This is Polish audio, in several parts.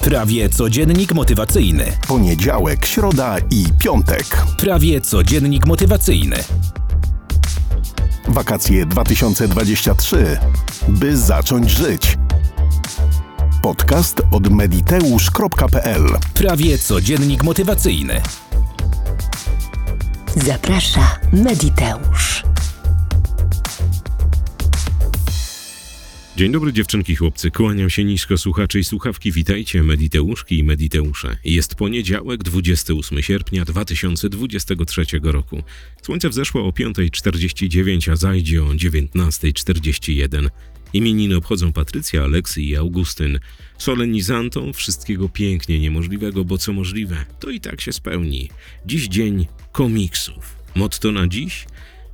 Prawie codziennik motywacyjny. Poniedziałek, środa i piątek. Prawie codziennik motywacyjny. Wakacje 2023. By zacząć żyć. Podcast od mediteusz.pl Prawie codziennik motywacyjny. Zaprasza Mediteusz. Dzień dobry dziewczynki, chłopcy. Kłaniam się nisko słuchacze i słuchawki. Witajcie, Mediteuszki i Mediteusze. Jest poniedziałek, 28 sierpnia 2023 roku. Słońce wzeszło o 5.49, a zajdzie o 19.41. Imieniny obchodzą Patrycja, Aleksy i Augustyn. Solenizantom wszystkiego pięknie niemożliwego, bo co możliwe, to i tak się spełni. Dziś dzień komiksów. Motto na dziś?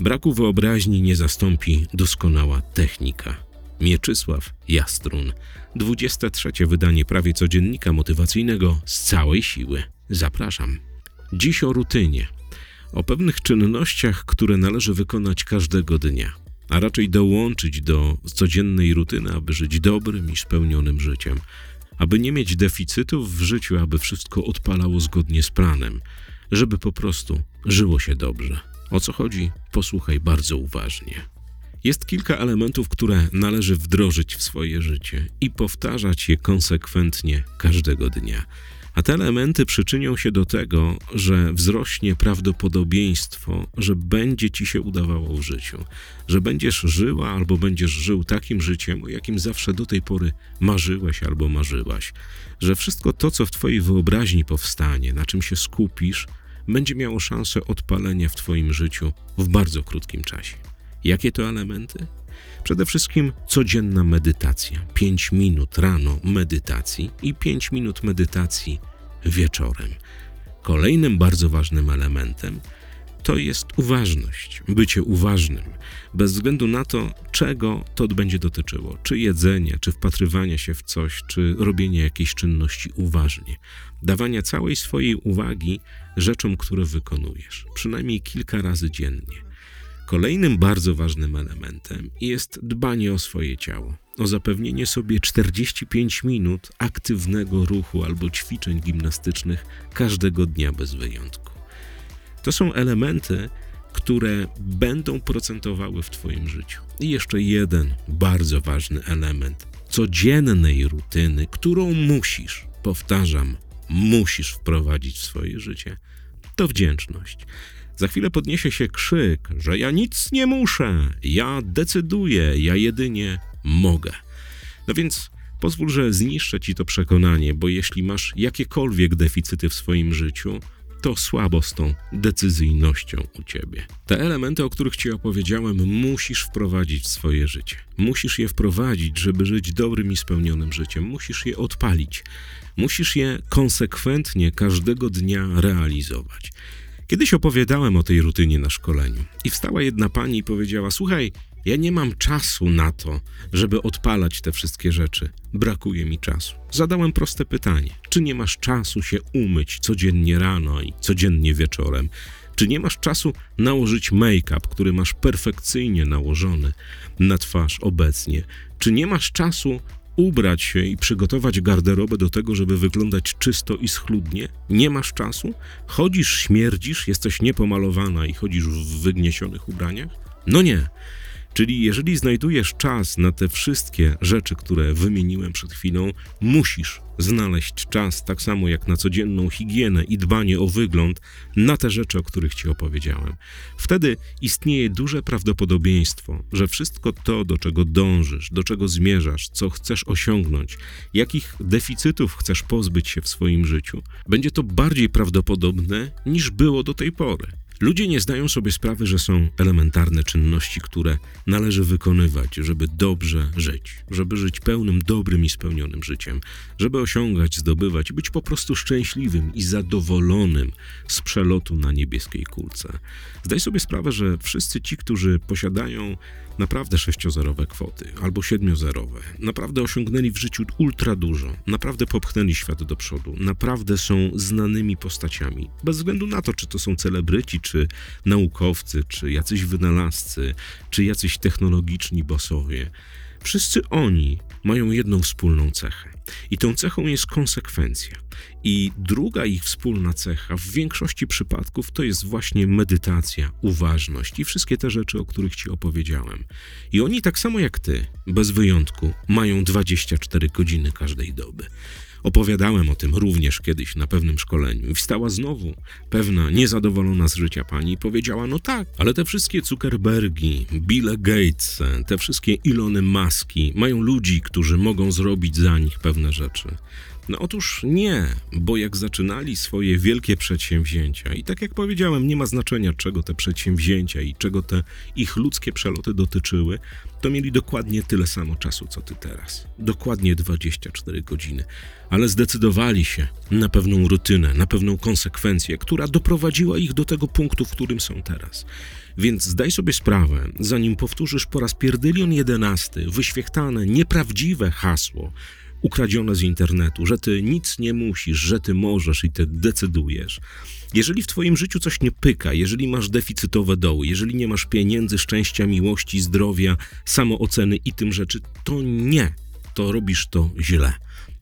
Braku wyobraźni nie zastąpi doskonała technika. Mieczysław Jastrun. 23. wydanie prawie codziennika motywacyjnego z całej siły. Zapraszam. Dziś o rutynie. O pewnych czynnościach, które należy wykonać każdego dnia, a raczej dołączyć do codziennej rutyny, aby żyć dobrym i spełnionym życiem, aby nie mieć deficytów w życiu, aby wszystko odpalało zgodnie z planem, żeby po prostu żyło się dobrze. O co chodzi? Posłuchaj bardzo uważnie. Jest kilka elementów, które należy wdrożyć w swoje życie i powtarzać je konsekwentnie każdego dnia. A te elementy przyczynią się do tego, że wzrośnie prawdopodobieństwo, że będzie ci się udawało w życiu, że będziesz żyła albo będziesz żył takim życiem, o jakim zawsze do tej pory marzyłeś albo marzyłaś, że wszystko to, co w twojej wyobraźni powstanie, na czym się skupisz, będzie miało szansę odpalenia w twoim życiu w bardzo krótkim czasie. Jakie to elementy? Przede wszystkim codzienna medytacja. 5 minut rano medytacji i 5 minut medytacji wieczorem. Kolejnym bardzo ważnym elementem to jest uważność, bycie uważnym, bez względu na to, czego to będzie dotyczyło, czy jedzenia, czy wpatrywania się w coś, czy robienia jakiejś czynności uważnie, dawania całej swojej uwagi rzeczom, które wykonujesz, przynajmniej kilka razy dziennie. Kolejnym bardzo ważnym elementem jest dbanie o swoje ciało, o zapewnienie sobie 45 minut aktywnego ruchu albo ćwiczeń gimnastycznych każdego dnia bez wyjątku. To są elementy, które będą procentowały w Twoim życiu. I jeszcze jeden bardzo ważny element codziennej rutyny, którą musisz, powtarzam, musisz wprowadzić w swoje życie, to wdzięczność. Za chwilę podniesie się krzyk, że ja nic nie muszę, ja decyduję, ja jedynie mogę. No więc pozwól, że zniszczę ci to przekonanie, bo jeśli masz jakiekolwiek deficyty w swoim życiu, to słabo z tą decyzyjnością u ciebie. Te elementy, o których ci opowiedziałem, musisz wprowadzić w swoje życie. Musisz je wprowadzić, żeby żyć dobrym i spełnionym życiem. Musisz je odpalić. Musisz je konsekwentnie każdego dnia realizować. Kiedyś opowiadałem o tej rutynie na szkoleniu i wstała jedna pani i powiedziała: Słuchaj, ja nie mam czasu na to, żeby odpalać te wszystkie rzeczy. Brakuje mi czasu. Zadałem proste pytanie: czy nie masz czasu się umyć codziennie rano i codziennie wieczorem? Czy nie masz czasu nałożyć make-up, który masz perfekcyjnie nałożony na twarz obecnie? Czy nie masz czasu ubrać się i przygotować garderobę do tego, żeby wyglądać czysto i schludnie? Nie masz czasu? Chodzisz, śmierdzisz, jesteś niepomalowana i chodzisz w wygniesionych ubraniach? No nie. Czyli jeżeli znajdujesz czas na te wszystkie rzeczy, które wymieniłem przed chwilą, musisz znaleźć czas, tak samo jak na codzienną higienę i dbanie o wygląd, na te rzeczy, o których Ci opowiedziałem. Wtedy istnieje duże prawdopodobieństwo, że wszystko to, do czego dążysz, do czego zmierzasz, co chcesz osiągnąć, jakich deficytów chcesz pozbyć się w swoim życiu, będzie to bardziej prawdopodobne niż było do tej pory. Ludzie nie zdają sobie sprawy, że są elementarne czynności, które należy wykonywać, żeby dobrze żyć, żeby żyć pełnym, dobrym i spełnionym życiem, żeby osiągać, zdobywać, być po prostu szczęśliwym i zadowolonym z przelotu na niebieskiej kulce. Zdaj sobie sprawę, że wszyscy ci, którzy posiadają naprawdę sześciozerowe kwoty albo siedmiozerowe, naprawdę osiągnęli w życiu ultra dużo, naprawdę popchnęli świat do przodu, naprawdę są znanymi postaciami, bez względu na to, czy to są celebryci, czy naukowcy, czy jacyś wynalazcy, czy jacyś technologiczni bosowie. Wszyscy oni mają jedną wspólną cechę. I tą cechą jest konsekwencja. I druga ich wspólna cecha w większości przypadków to jest właśnie medytacja, uważność i wszystkie te rzeczy, o których ci opowiedziałem. I oni tak samo jak ty, bez wyjątku, mają 24 godziny każdej doby. Opowiadałem o tym również kiedyś na pewnym szkoleniu i wstała znowu pewna niezadowolona z życia pani i powiedziała: No tak, ale te wszystkie Zuckerbergi, Bill Gates, te wszystkie Ilony Maski mają ludzi, którzy mogą zrobić za nich pewne rzeczy. No otóż nie, bo jak zaczynali swoje wielkie przedsięwzięcia, i tak jak powiedziałem, nie ma znaczenia, czego te przedsięwzięcia i czego te ich ludzkie przeloty dotyczyły, to mieli dokładnie tyle samo czasu, co ty teraz. Dokładnie 24 godziny. Ale zdecydowali się na pewną rutynę, na pewną konsekwencję, która doprowadziła ich do tego punktu, w którym są teraz. Więc zdaj sobie sprawę, zanim powtórzysz po raz pierdylion jedenasty wyświechtane, nieprawdziwe hasło, ukradzione z internetu, że ty nic nie musisz, że ty możesz i ty decydujesz. Jeżeli w twoim życiu coś nie pyka, jeżeli masz deficytowe doły, jeżeli nie masz pieniędzy, szczęścia, miłości, zdrowia, samooceny i tym rzeczy, to nie, to robisz to źle.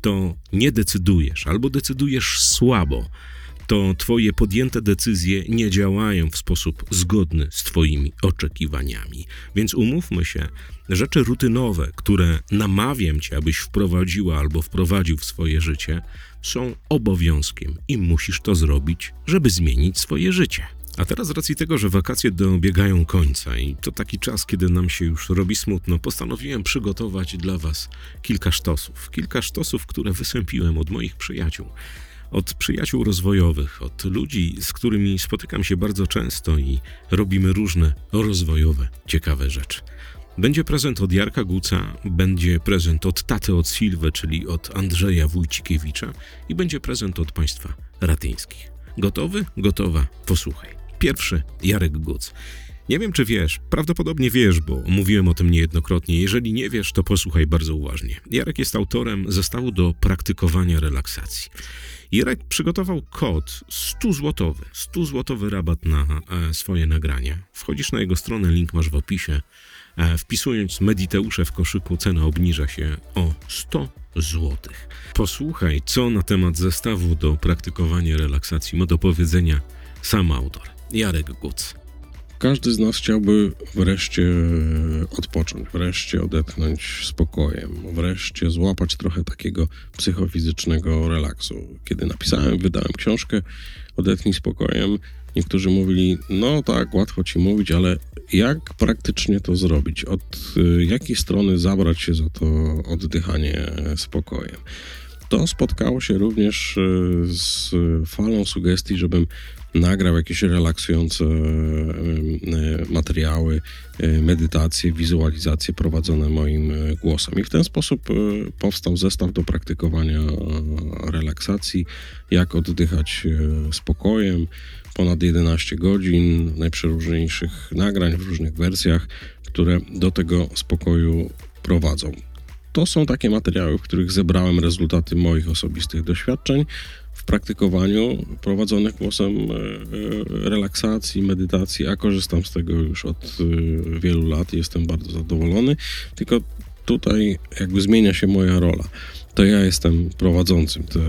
To nie decydujesz albo decydujesz słabo to Twoje podjęte decyzje nie działają w sposób zgodny z Twoimi oczekiwaniami. Więc umówmy się, rzeczy rutynowe, które namawiam Cię, abyś wprowadziła albo wprowadził w swoje życie, są obowiązkiem i musisz to zrobić, żeby zmienić swoje życie. A teraz z racji tego, że wakacje dobiegają końca i to taki czas, kiedy nam się już robi smutno, postanowiłem przygotować dla Was kilka sztosów. Kilka sztosów, które wysępiłem od moich przyjaciół od przyjaciół rozwojowych, od ludzi, z którymi spotykam się bardzo często i robimy różne rozwojowe, ciekawe rzeczy. Będzie prezent od Jarka Guca, będzie prezent od taty od Silwy, czyli od Andrzeja Wójcikiewicza i będzie prezent od państwa ratyńskich. Gotowy? Gotowa? Posłuchaj. Pierwszy Jarek Guc. Nie wiem, czy wiesz, prawdopodobnie wiesz, bo mówiłem o tym niejednokrotnie. Jeżeli nie wiesz, to posłuchaj bardzo uważnie. Jarek jest autorem zestawu do praktykowania relaksacji. Jarek przygotował kod 100 złotowy, 100 złotowy rabat na e, swoje nagrania. Wchodzisz na jego stronę, link masz w opisie. E, wpisując Mediteusze w koszyku, cena obniża się o 100 złotych. Posłuchaj, co na temat zestawu do praktykowania relaksacji ma do powiedzenia sam autor, Jarek Guc. Każdy z nas chciałby wreszcie odpocząć, wreszcie odetchnąć spokojem, wreszcie złapać trochę takiego psychofizycznego relaksu. Kiedy napisałem, wydałem książkę Odetchnij spokojem, niektórzy mówili, no tak, łatwo ci mówić, ale jak praktycznie to zrobić? Od y, jakiej strony zabrać się za to oddychanie spokojem? To spotkało się również y, z falą sugestii, żebym nagrał jakieś relaksujące e, e, materiały, e, medytacje, wizualizacje prowadzone moim głosem. I w ten sposób powstał zestaw do praktykowania relaksacji, jak oddychać spokojem, ponad 11 godzin najprzeróżniejszych nagrań w różnych wersjach, które do tego spokoju prowadzą. To są takie materiały, w których zebrałem rezultaty moich osobistych doświadczeń w praktykowaniu prowadzonych głosem e, e, relaksacji, medytacji, a korzystam z tego już od e, wielu lat i jestem bardzo zadowolony. Tylko tutaj jakby zmienia się moja rola. To ja jestem prowadzącym te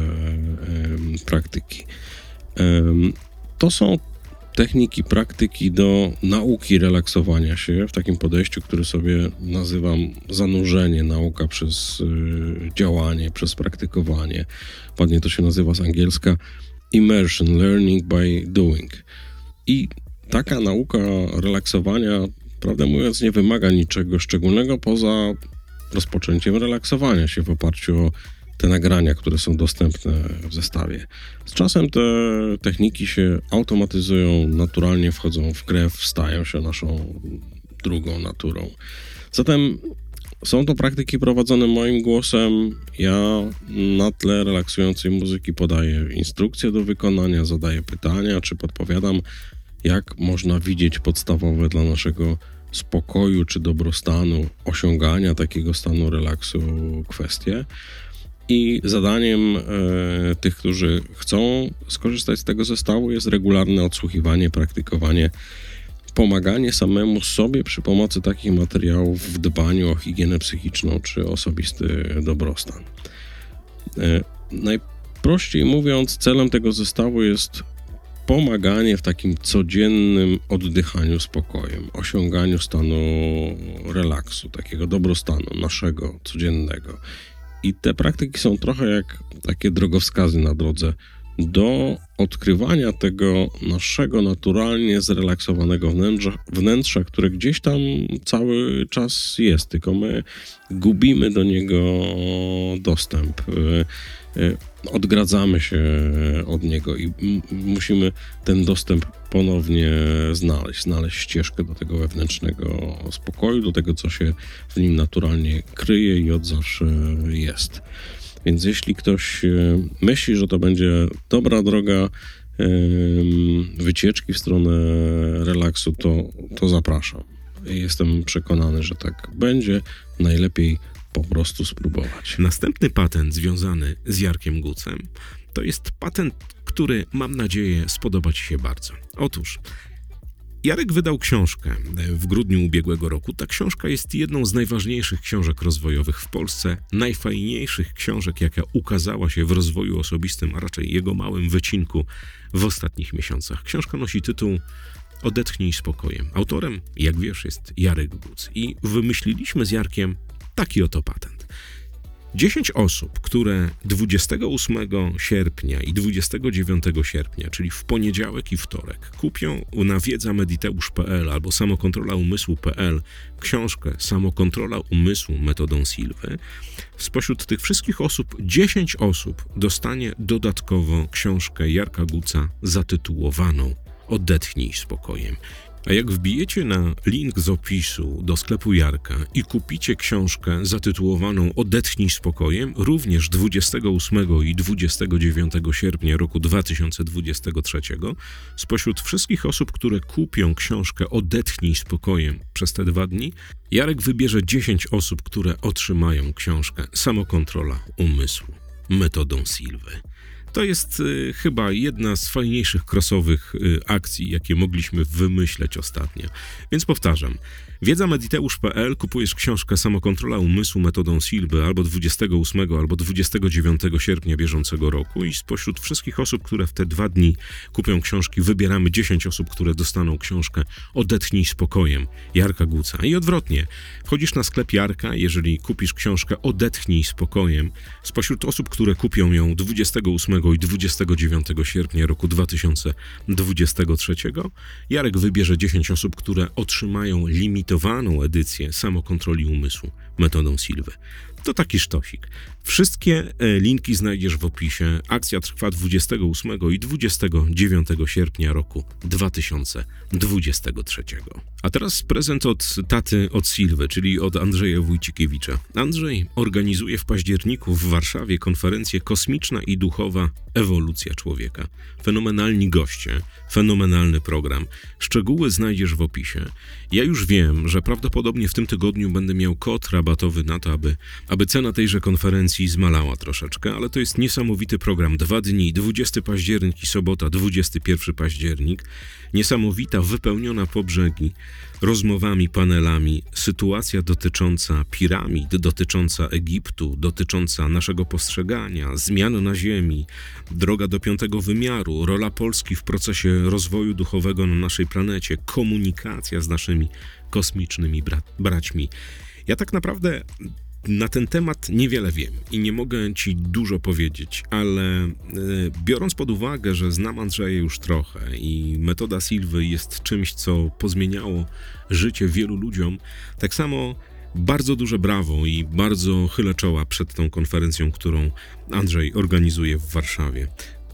praktyki. To są techniki, praktyki do nauki relaksowania się w takim podejściu, które sobie nazywam zanurzenie, nauka przez y, działanie, przez praktykowanie. Ładnie to się nazywa z angielska immersion, learning by doing. I taka nauka relaksowania, prawdę mówiąc, nie wymaga niczego szczególnego poza rozpoczęciem relaksowania się w oparciu o te nagrania, które są dostępne w zestawie. Z czasem te techniki się automatyzują, naturalnie wchodzą w grę, stają się naszą drugą naturą. Zatem są to praktyki prowadzone moim głosem. Ja na tle relaksującej muzyki podaję instrukcje do wykonania, zadaję pytania, czy podpowiadam, jak można widzieć podstawowe dla naszego spokoju czy dobrostanu, osiągania takiego stanu relaksu kwestie. I zadaniem e, tych, którzy chcą skorzystać z tego zestawu, jest regularne odsłuchiwanie, praktykowanie, pomaganie samemu sobie przy pomocy takich materiałów w dbaniu o higienę psychiczną czy osobisty dobrostan. E, Najprościej mówiąc, celem tego zestawu jest pomaganie w takim codziennym oddychaniu spokojem, osiąganiu stanu relaksu, takiego dobrostanu naszego codziennego. I te praktyki są trochę jak takie drogowskazy na drodze do odkrywania tego naszego naturalnie zrelaksowanego wnętrza, wnętrza, które gdzieś tam cały czas jest, tylko my gubimy do niego dostęp. Y, y, Odgradzamy się od niego i musimy ten dostęp ponownie znaleźć, znaleźć ścieżkę do tego wewnętrznego spokoju, do tego, co się w nim naturalnie kryje i od zawsze jest. Więc jeśli ktoś e, myśli, że to będzie dobra droga em, wycieczki w stronę relaksu, to, to zapraszam. Jestem przekonany, że tak będzie. Najlepiej po prostu spróbować. Następny patent związany z Jarkiem Gucem to jest patent, który mam nadzieję spodoba Ci się bardzo. Otóż Jarek wydał książkę w grudniu ubiegłego roku. Ta książka jest jedną z najważniejszych książek rozwojowych w Polsce, najfajniejszych książek, jaka ukazała się w rozwoju osobistym, a raczej jego małym wycinku w ostatnich miesiącach. Książka nosi tytuł Odetchnij spokojem. Autorem, jak wiesz, jest Jarek Guc. I wymyśliliśmy z Jarkiem taki oto patent. 10 osób, które 28 sierpnia i 29 sierpnia, czyli w poniedziałek i wtorek, kupią na wiedza.mediteusz.pl albo samokontrolaumysłu.pl książkę Samokontrola umysłu metodą Silwy, spośród tych wszystkich osób 10 osób dostanie dodatkowo książkę Jarka Guca zatytułowaną Odetchnij spokojem. A jak wbijecie na link z opisu do sklepu Jarka i kupicie książkę zatytułowaną Odetchnij spokojem, również 28 i 29 sierpnia roku 2023, spośród wszystkich osób, które kupią książkę Odetchnij spokojem przez te dwa dni, Jarek wybierze 10 osób, które otrzymają książkę Samokontrola umysłu metodą Silwy. To jest y, chyba jedna z fajniejszych crossowych y, akcji, jakie mogliśmy wymyśleć ostatnio. Więc powtarzam. Wiedza.mediteusz.pl kupujesz książkę Samokontrola umysłu metodą Silby albo 28 albo 29 sierpnia bieżącego roku i spośród wszystkich osób, które w te dwa dni kupią książki, wybieramy 10 osób, które dostaną książkę Odetchnij spokojem Jarka Guca. I odwrotnie, wchodzisz na sklep Jarka, jeżeli kupisz książkę Odetchnij spokojem, spośród osób, które kupią ją 28 i 29 sierpnia roku 2023, Jarek wybierze 10 osób, które otrzymają limitowaną edycję samokontroli umysłu metodą Silwy. To taki sztosik. Wszystkie e, linki znajdziesz w opisie. Akcja trwa 28 i 29 sierpnia roku 2023. A teraz prezent od taty od Silwy, czyli od Andrzeja Wójcikiewicza. Andrzej organizuje w październiku w Warszawie konferencję Kosmiczna i Duchowa Ewolucja Człowieka. Fenomenalni goście, fenomenalny program. Szczegóły znajdziesz w opisie. Ja już wiem, że prawdopodobnie w tym tygodniu będę miał kod rabatowy na to, aby, aby cena tejże konferencji zmalała troszeczkę, ale to jest niesamowity program. Dwa dni, 20 październik i sobota, 21 październik. Niesamowita, wypełniona po brzegi rozmowami, panelami, sytuacja dotycząca piramid, dotycząca Egiptu, dotycząca naszego postrzegania, zmian na Ziemi, droga do piątego wymiaru, rola Polski w procesie rozwoju duchowego na naszej planecie, komunikacja z naszymi kosmicznymi bra- braćmi. Ja tak naprawdę na ten temat niewiele wiem i nie mogę ci dużo powiedzieć, ale e, biorąc pod uwagę, że znam Andrzeja już trochę i metoda Silwy jest czymś, co pozmieniało życie wielu ludziom, tak samo bardzo duże brawo i bardzo chylę czoła przed tą konferencją, którą Andrzej organizuje w Warszawie.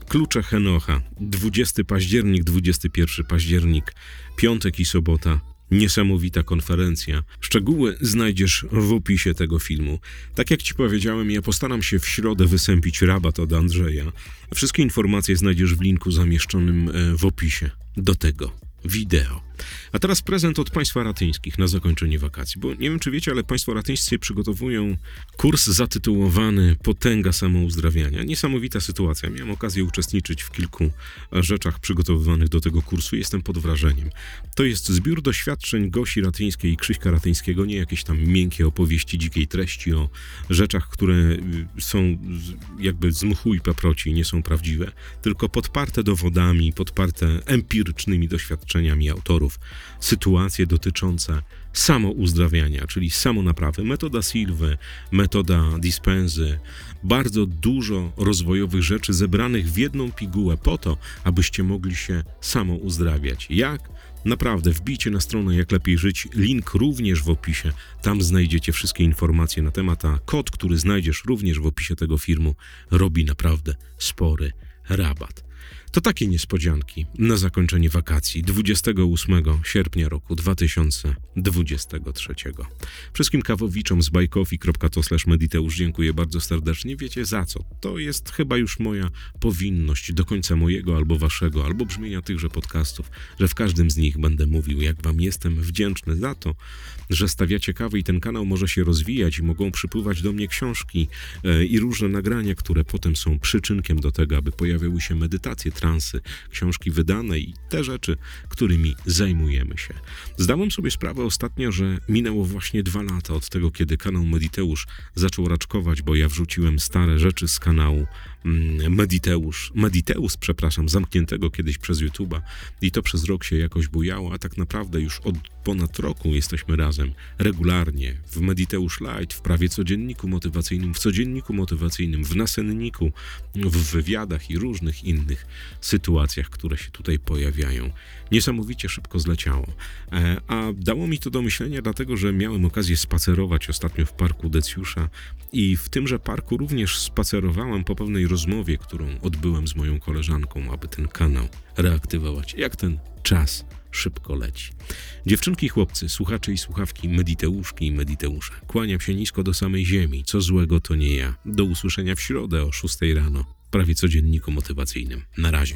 Klucze Henocha, 20 październik, 21 październik, piątek i sobota, Niesamowita konferencja. Szczegóły znajdziesz w opisie tego filmu. Tak jak Ci powiedziałem, ja postaram się w środę wysępić rabat od Andrzeja. Wszystkie informacje znajdziesz w linku zamieszczonym e, w opisie do tego wideo. A teraz prezent od państwa ratyńskich na zakończenie wakacji, bo nie wiem czy wiecie, ale państwo ratyńscy przygotowują kurs zatytułowany Potęga samouzdrawiania. Niesamowita sytuacja. Miałem okazję uczestniczyć w kilku rzeczach przygotowywanych do tego kursu. Jestem pod wrażeniem. To jest zbiór doświadczeń Gosi Ratyńskiej i Krzyśka Ratyńskiego, nie jakieś tam miękkie opowieści dzikiej treści o rzeczach, które y, są jakby z mchu i paproci, nie są prawdziwe, tylko podparte dowodami, podparte empirycznymi doświadczeniami autorów. Sytuacje dotyczące samouzdrawiania, czyli samonaprawy, metoda Silwy, metoda Dispenzy, bardzo dużo rozwojowych rzeczy zebranych w jedną pigułę po to, abyście mogli się samouzdrawiać. Jak? Naprawdę, wbijcie na stronę Jak Lepiej Żyć, link również w opisie. Tam znajdziecie wszystkie informacje na temat, a kod, który znajdziesz również w opisie tego filmu, robi naprawdę spory rabat. To takie niespodzianki na zakończenie wakacji 28 sierpnia roku 2023. Wszystkim kawowiczom z bajkofi.to/mediteusz dziękuję bardzo serdecznie. Wiecie za co? To jest chyba już moja powinność do końca mojego albo waszego, albo brzmienia tychże podcastów, że w każdym z nich będę mówił, jak wam jestem wdzięczny za to, że stawiacie kawę i ten kanał może się rozwijać i mogą przypływać do mnie książki e, i różne nagrania, które potem są przyczynkiem do tego, aby pojawiały się medytacje, książki wydane i te rzeczy, którymi zajmujemy się. Zdałem sobie sprawę ostatnio, że minęło właśnie dwa lata od tego, kiedy kanał Mediteusz zaczął raczkować, bo ja wrzuciłem stare rzeczy z kanału Mediteusz, Mediteus, przepraszam, zamkniętego kiedyś przez YouTube'a i to przez rok się jakoś bujało, a tak naprawdę już od ponad roku jesteśmy razem regularnie w Mediteusz Light, w prawie codzienniku motywacyjnym, w codzienniku motywacyjnym, w nasenniku, w wywiadach i różnych innych sytuacjach, które się tutaj pojawiają. Niesamowicie szybko zleciało. E, A dało mi to do myślenia, dlatego że miałem okazję spacerować ostatnio w parku Decjusza i w tymże parku również spacerowałem po pewnej rozmowie, którą odbyłem z moją koleżanką, aby ten kanał reaktywować. Jak ten czas szybko leci. Dziewczynki, chłopcy, słuchacze i słuchawki, mediteuszki i mediteusze, kłaniam się nisko do samej ziemi. Co złego to nie ja. Do usłyszenia w środę o 6 rano. Prawie codzienniku motywacyjnym. Na razie.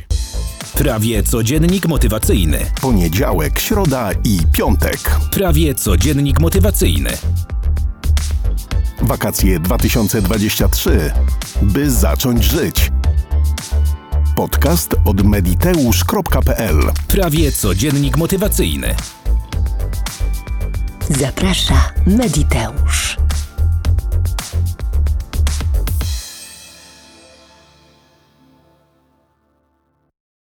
Prawie codziennik motywacyjny. Poniedziałek, środa i piątek. Prawie codziennik motywacyjny. Wakacje 2023. By zacząć żyć. Podcast od mediteusz.pl Prawie codziennik motywacyjny. Zaprasza Mediteusz.